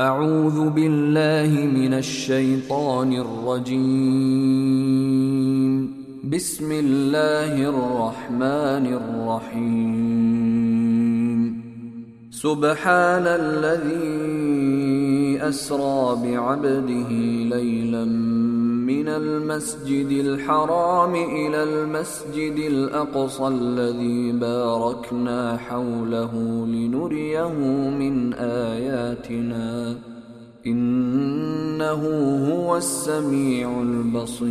أعوذ بالله من الشيطان الرجيم. بسم الله الرحمن الرحيم. سبحان الذي أسرى بعبده ليلا من المسجد الحرام إلى المسجد الأقصى الذي باركنا حوله لنريه من آياتنا. إنه هو السميع البصير.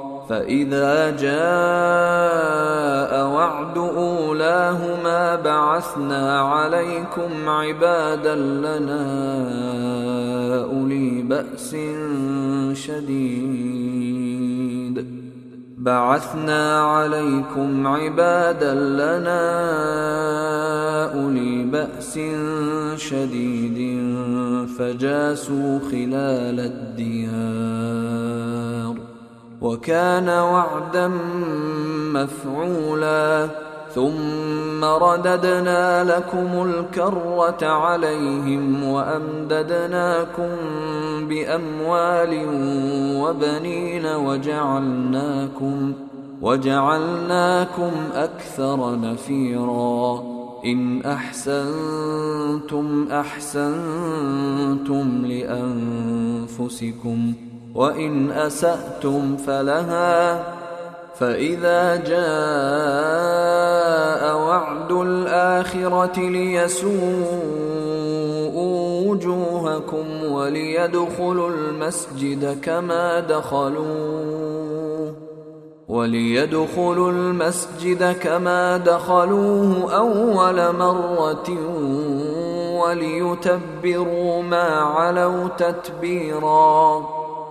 فإذا جاء وعد أولاهما بعثنا عليكم عبادا لنا أولي بأس شديد. بعثنا عليكم عبادا لنا أولي بأس شديد فجاسوا خلال الديار. وكان وعدا مفعولا. ثم رددنا لكم الكرة عليهم وأمددناكم بأموال وبنين وجعلناكم وجعلناكم أكثر نفيرا. إن أحسنتم أحسنتم لأنفسكم. وإن أسأتم فلها فإذا جاء وعد الآخرة ليسوءوا وجوهكم وليدخلوا المسجد كما دخلوه وليدخلوا المسجد كما دخلوه أول مرة وليتبروا ما علوا تتبيرا.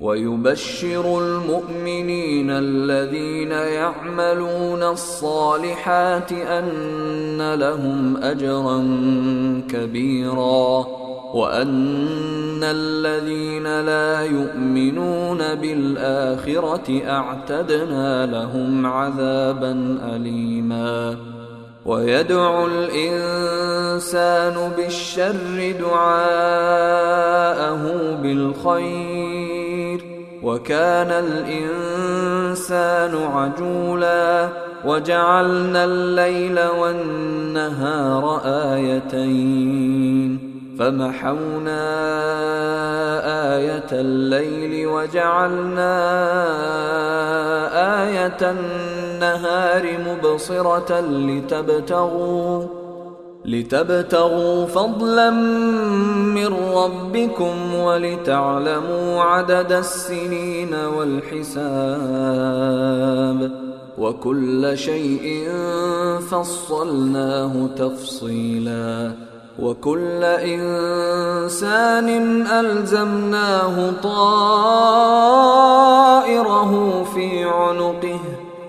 ويبشر المؤمنين الذين يعملون الصالحات أن لهم أجرا كبيرا وأن الذين لا يؤمنون بالآخرة أعتدنا لهم عذابا أليما ويدعو الإنسان بالشر دعاءه بالخير وكان الإنسان عجولا وجعلنا الليل والنهار آيتين فمحونا آية الليل وجعلنا آية النهار مبصرة لتبتغوا لتبتغوا فضلا من ربكم ولتعلموا عدد السنين والحساب وكل شيء فصلناه تفصيلا وكل إنسان ألزمناه طائره في عنقه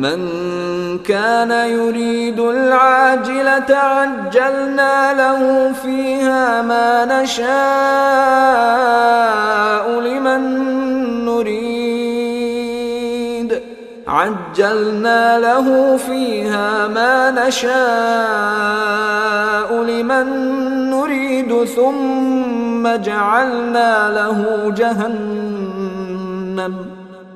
من كان يريد العاجلة عجلنا له فيها ما نشاء لمن نريد. عجلنا له فيها ما نشاء لمن نريد. ثم جعلنا له جهنم.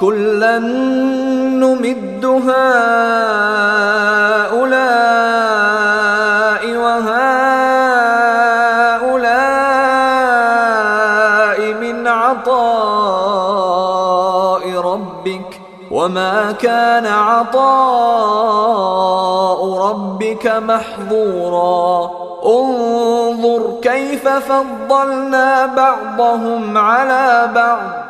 كلا نمد هؤلاء وهؤلاء من عطاء ربك وما كان عطاء ربك محظورا انظر كيف فضلنا بعضهم على بعض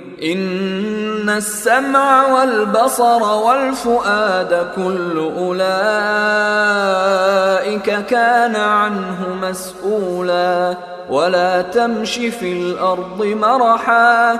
إن السمع والبصر والفؤاد كل أولئك كان عنه مسؤولا ولا تمش في الأرض مرحا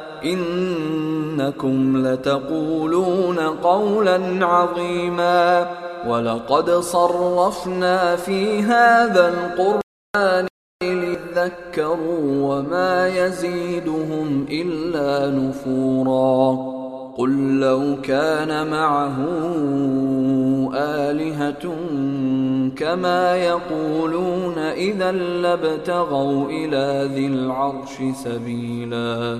إنكم لتقولون قولا عظيما ولقد صرفنا في هذا القرآن ليذكروا وما يزيدهم إلا نفورا قل لو كان معه آلهة كما يقولون إذا لابتغوا إلى ذي العرش سبيلا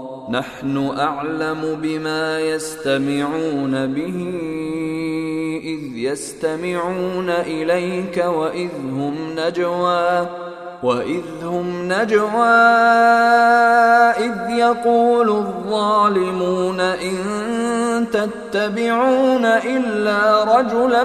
نحن أعلم بما يستمعون به إذ يستمعون إليك وإذ هم نجوى وإذ هم نجوى إذ يقول الظالمون إن تتبعون إلا رجلا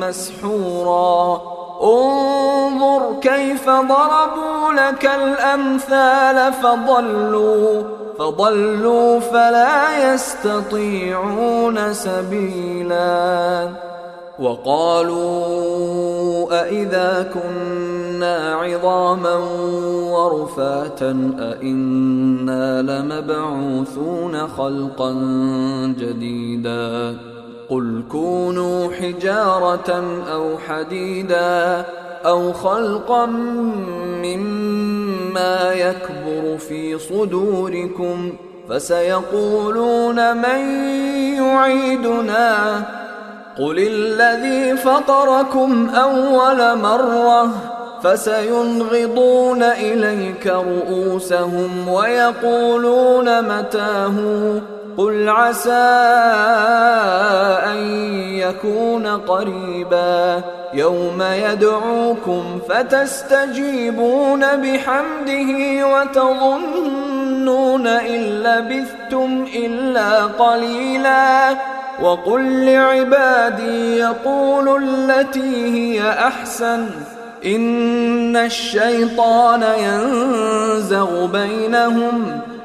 مسحورا. انظر كيف ضربوا لك الأمثال فضلوا. فضلوا فلا يستطيعون سبيلا. وقالوا أإذا كنا عظاما ورفاتا أإنا لمبعوثون خلقا جديدا. قل كونوا حجارة أو حديدا. أو خلقا مما ما يكبر في صدوركم فسيقولون من يعيدنا قل الذي فطركم اول مره فسينغضون اليك رؤوسهم ويقولون متاه قل عسى أن يكون قريبا يوم يدعوكم فتستجيبون بحمده وتظنون إن لبثتم إلا قليلا وقل لعبادي يقولوا التي هي أحسن إن الشيطان ينزغ بينهم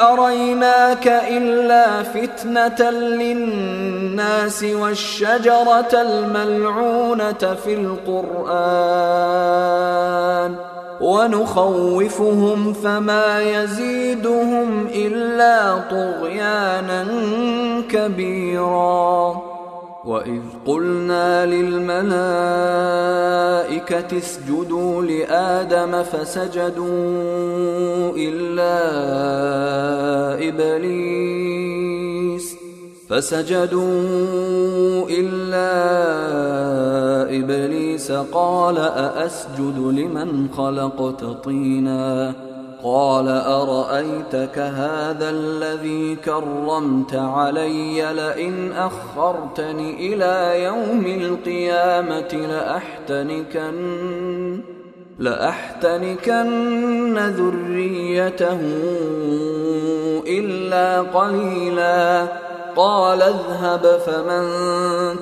أريناك إلا فتنة للناس والشجرة الملعونة في القرآن ونخوفهم فما يزيدهم إلا طغيانا كبيراً واذ قلنا للملائكه اسجدوا لادم فسجدوا الا ابليس فسجدوا الا ابليس قال ااسجد لمن خلقت طينا قال أرأيتك هذا الذي كرمت علي لئن أخرتني إلى يوم القيامة لاحتنكن لأحتنكن ذريته إلا قليلا. قال اذهب فمن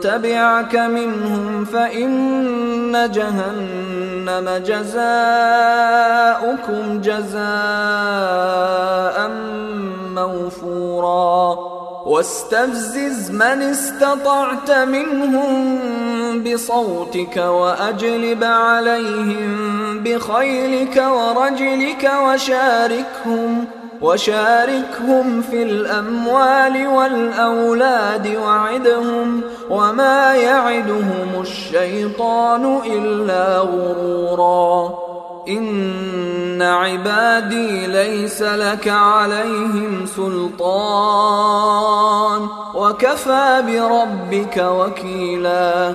تبعك منهم فإن جهنم جزاؤكم جزاء موفورا. واستفزز من استطعت منهم بصوتك وأجلب عليهم بخيلك ورجلك وشاركهم. وشاركهم في الأموال والأولاد وعدهم وما يعدهم الشيطان إلا غرورا. إن عبادي ليس لك عليهم سلطان. وكفى بربك وكيلا.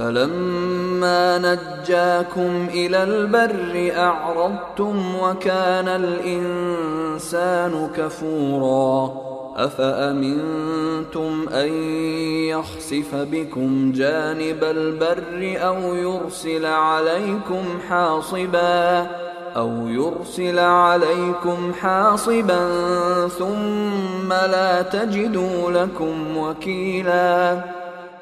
فلما نجاكم إلى البر أعرضتم وكان الإنسان كفورا. أفأمنتم أن يخسف بكم جانب البر أو يرسل عليكم حاصبا؟ أو يرسل عليكم حاصبا ثم لا تجدوا لكم وكيلاً؟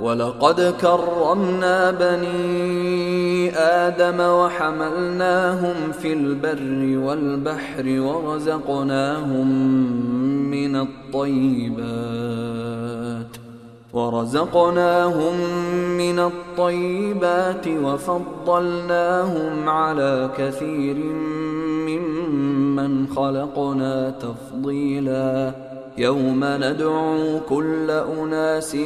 ولقد كرمنا بني آدم وحملناهم في البر والبحر ورزقناهم من الطيبات ورزقناهم من الطيبات وفضلناهم على كثير ممن خلقنا تفضيلاً يوم ندعو كل أناس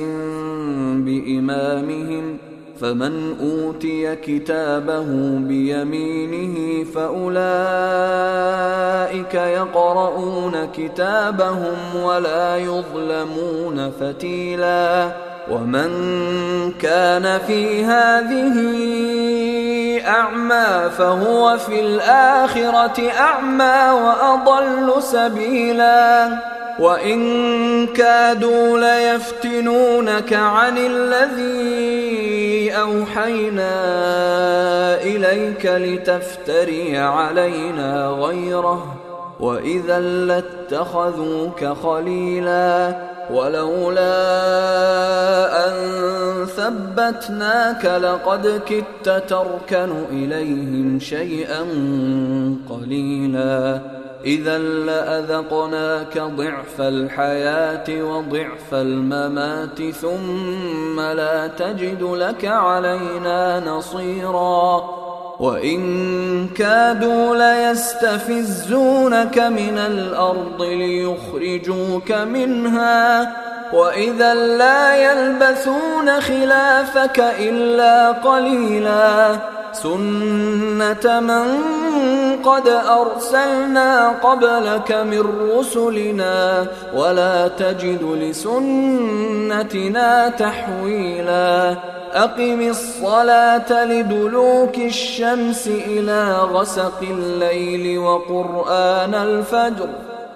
بإمامهم فمن أوتي كتابه بيمينه فأولئك يقرؤون كتابهم ولا يظلمون فتيلا. ومن كان في هذه أعمى فهو في الآخرة أعمى وأضل سبيلا. وإن كادوا ليفتنونك عن الذي أوحينا إليك لتفتري علينا غيره واذا لاتخذوك خليلا ولولا ان ثبتناك لقد كدت تركن اليهم شيئا قليلا إذا لأذقناك ضعف الحياة وضعف الممات ثم لا تجد لك علينا نصيرا وإن كادوا ليستفزونك من الأرض ليخرجوك منها وإذا لا يلبثون خلافك إلا قليلا سنة من قد أرسلنا قبلك من رسلنا ولا تجد لسنتنا تحويلا أقم الصلاة لدلوك الشمس إلى غسق الليل وقرآن الفجر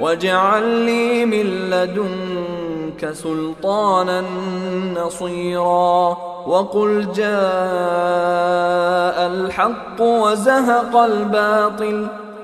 واجعل لي من لدنك سلطانا نصيرا وقل جاء الحق وزهق الباطل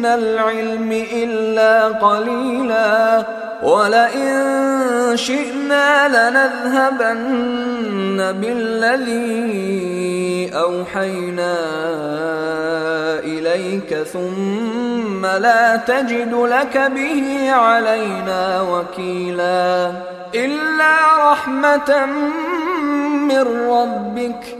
من العلم إلا قليلا. ولئن شئنا لنذهبن بالذي اوحينا اليك ثم لا تجد لك به علينا وكيلا الا رحمه من ربك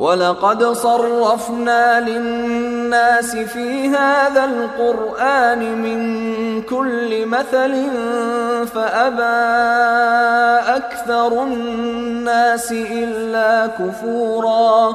ولقد صرفنا للناس في هذا القرآن من كل مثل فأبى أكثر الناس إلا كفورا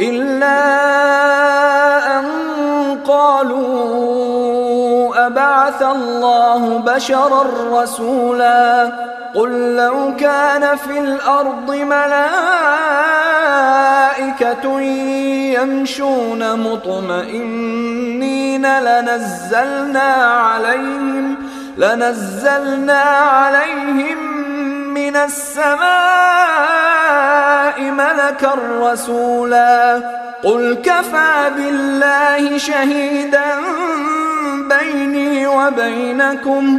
إلا أن قالوا أبعث الله بشرا رسولا قل لو كان في الأرض ملائكة يمشون مطمئنين لنزلنا عليهم لنزلنا عليهم من السماء ملكا رسولا. قل كفى بالله شهيدا بيني وبينكم.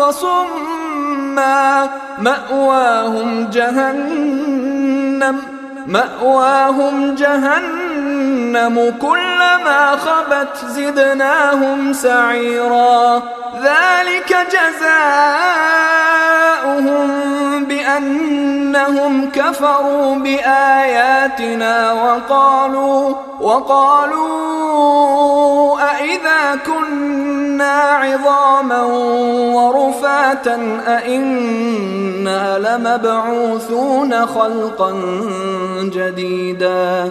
وصما مأواهم جهنم مأواهم جهنم. كلما خبت زدناهم سعيرا. ذلك جزاؤهم بأنهم كفروا بآياتنا وقالوا وقالوا أإذا كنا عظاما ورفاتا أإنا لمبعوثون خلقا جديدا.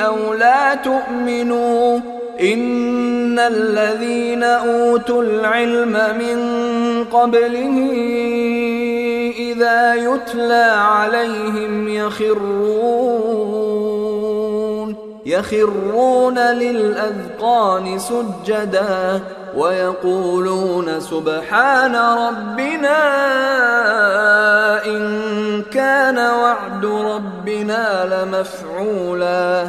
أو لا تؤمنوا ان الذين اوتوا العلم من قبله اذا يتلى عليهم يخرون يخرون للاذقان سجدا ويقولون سبحان ربنا ان كان وعد ربنا لمفعولا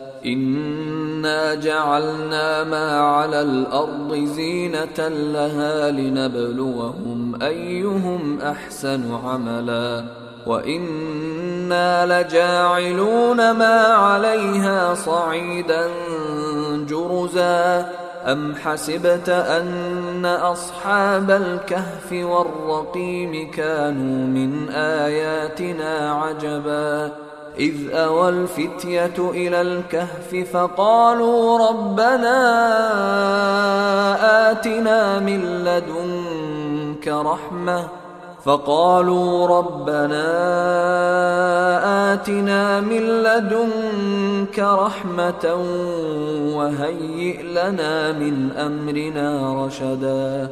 إنا جعلنا ما على الأرض زينة لها لنبلوهم أيهم أحسن عملا وإنا لجاعلون ما عليها صعيدا جرزا أم حسبت أن أصحاب الكهف والرقيم كانوا من آياتنا عجبا إذ أوى الفتية إلى الكهف فقالوا ربنا آتنا من لدنك رحمة. فقالوا ربنا آتنا من لدنك رحمة وهيئ لنا من أمرنا رشدا.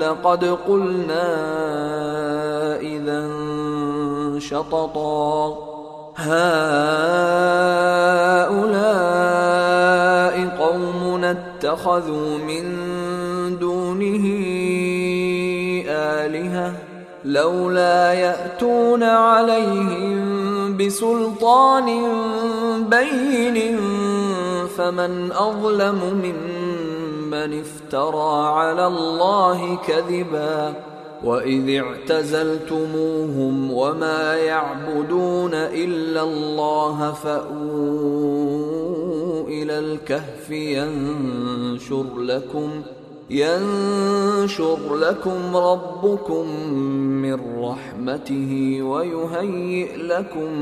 لقد قلنا إذا شططا هؤلاء قوم اتخذوا من دونه آلهة لولا يأتون عليهم بسلطان بين فمن أظلم ممن افترى على الله كذبا وإذ اعتزلتموهم وما يعبدون إلا الله فأووا إلى الكهف ينشر لكم ينشر لكم ربكم من رحمته ويهيئ لكم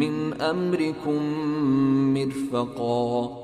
من أمركم مرفقا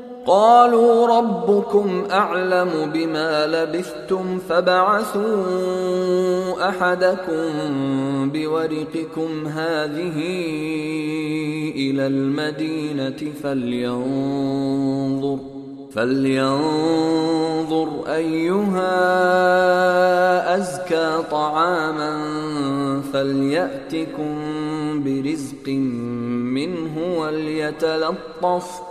قالوا ربكم أعلم بما لبثتم فبعثوا أحدكم بورقكم هذه إلى المدينة فلينظر فلينظر أيها أزكى طعاما فليأتكم برزق منه وليتلطف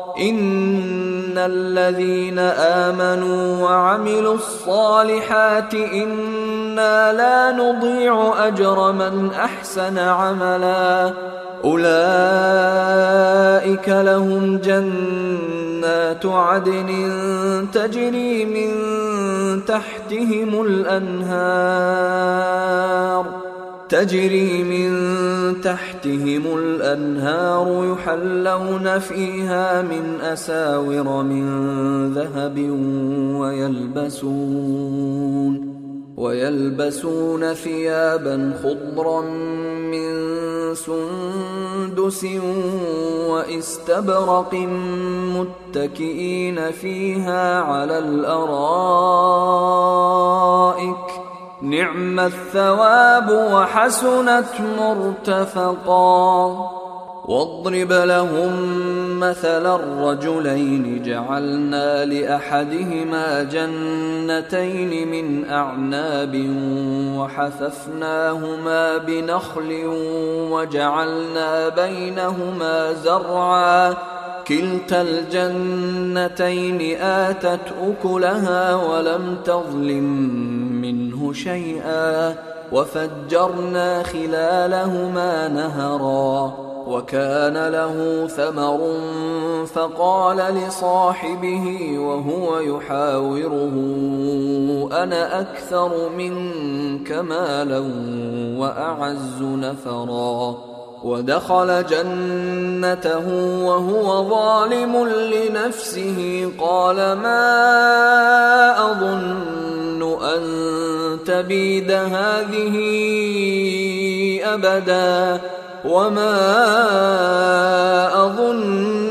ان الذين امنوا وعملوا الصالحات أنا لا نضيع اجر من احسن عملا اولئك لهم جنات عدن تجري من تحتهم الانهار تجري من تحتهم الأنهار يحلون فيها من أساور من ذهب ويلبسون ويلبسون ثيابا خضرا من سندس واستبرق متكئين فيها على الأرائك نعم الثواب وحسنت مرتفقا. واضرب لهم مثل الرجلين جعلنا لأحدهما جنتين من أعناب وحففناهما بنخل وجعلنا بينهما زرعا. كلتا الجنتين آتت أكلها ولم تظلم منه شيئا وفجرنا خلالهما نهرا وكان له ثمر فقال لصاحبه وهو يحاوره أنا أكثر منك مالا وأعز نفرا. ودخل جنته وهو ظالم لنفسه. قال ما أظن أن تبيد هذه أبدا وما أظن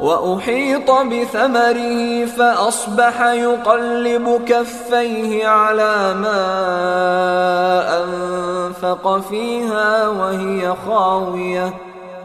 وأحيط بثمره فأصبح يقلب كفيه على ما أنفق فيها وهي خاوية.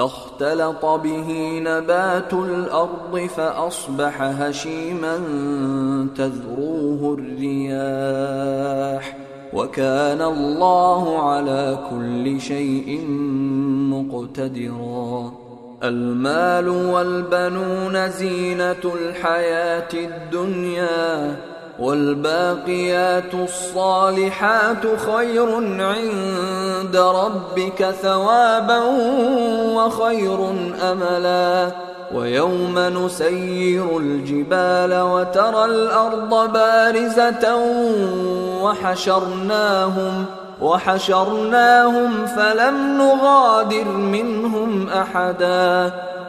فاختلط به نبات الأرض فأصبح هشيما تذروه الرياح وكان الله على كل شيء مقتدرا. المال والبنون زينة الحياة الدنيا والباقيات الصالحات خير عند ربك ثوابا وخير أملا. ويوم نسير الجبال وترى الأرض بارزة وحشرناهم وحشرناهم فلم نغادر منهم أحدا.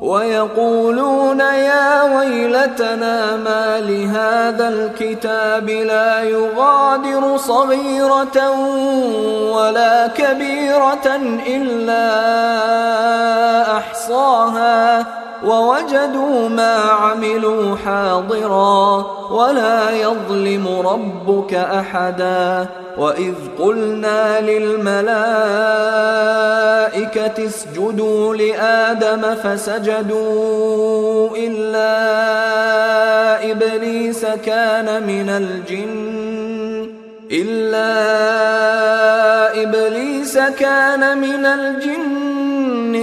ويقولون يا ويلتنا ما لهذا الكتاب لا يغادر صغيرة ولا كبيرة إلا أحصاها ووجدوا ما عملوا حاضرا ولا يظلم ربك أحدا وإذ قلنا للملائكة اسجدوا لآدم فسجدوا إلا إبليس كان من الجن إلا إبليس كان من الجن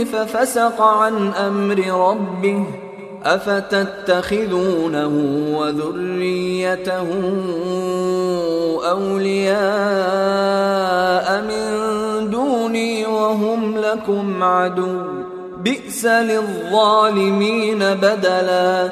ففسق عن أمر ربه أفتتخذونه وذريته أولياء من دوني وهم لكم عدو بئس للظالمين بدلا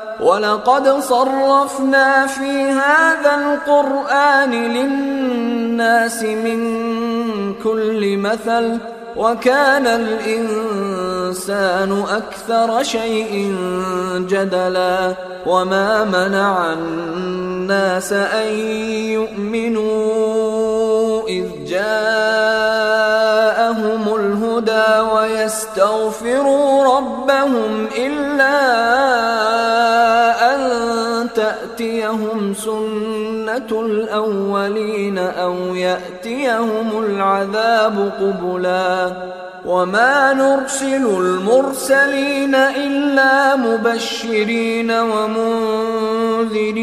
ولقد صرفنا في هذا القرآن للناس من كل مثل وكان الإنسان أكثر شيء جدلا وما منع الناس أن يؤمنوا إذ جاءهم الهدى ويستغفروا ربهم إلا أن تأتيهم سنة الأولين أو يأتيهم العذاب قبلا وما نرسل المرسلين إلا مبشرين ومنذرين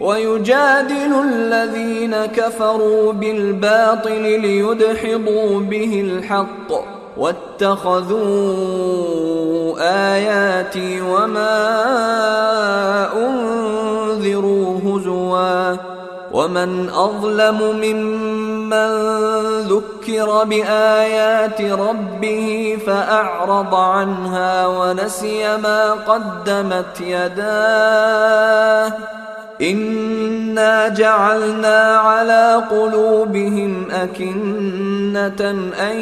ويجادل الذين كفروا بالباطل ليدحضوا به الحق واتخذوا آياتي وما انذروا هزوا ومن اظلم ممن ذكر بايات ربه فاعرض عنها ونسي ما قدمت يداه انا جعلنا على قلوبهم اكنه ان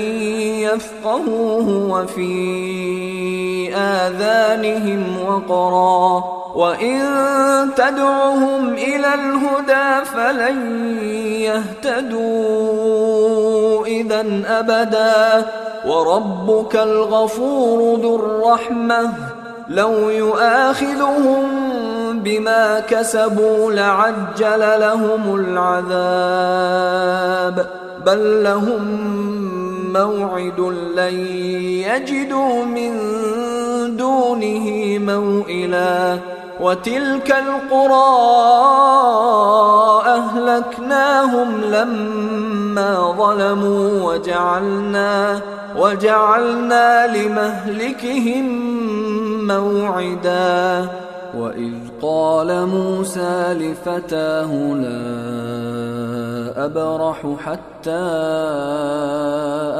يفقهوه وفي اذانهم وقرا وان تدعهم إلى الهدى فلن يهتدوا اذا ابدا وربك الغفور ذو الرحمه لو يؤاخذهم بما كسبوا لعجل لهم العذاب. بل لهم موعد لن يجدوا من دونه موئلا. وتلك القرى أهلكناهم لما ظلموا وجعلنا وجعلنا لمهلكهم موعدا. وإذ قال موسى لفتاه لا أبرح حتى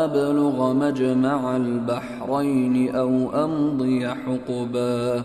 أبلغ مجمع البحرين أو أمضي حقبا.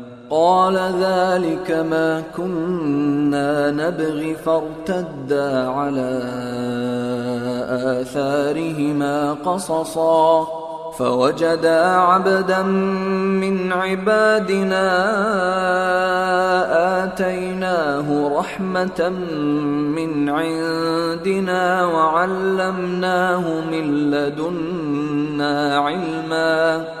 قال ذلك ما كنا نبغي فارتدا على آثارهما قصصا. فوجدا عبدا من عبادنا آتيناه رحمة من عندنا وعلمناه من لدنا علما.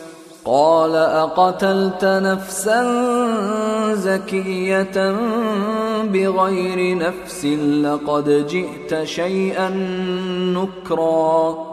قال أقتلت نفسا زكية بغير نفس لقد جئت شيئا نكرا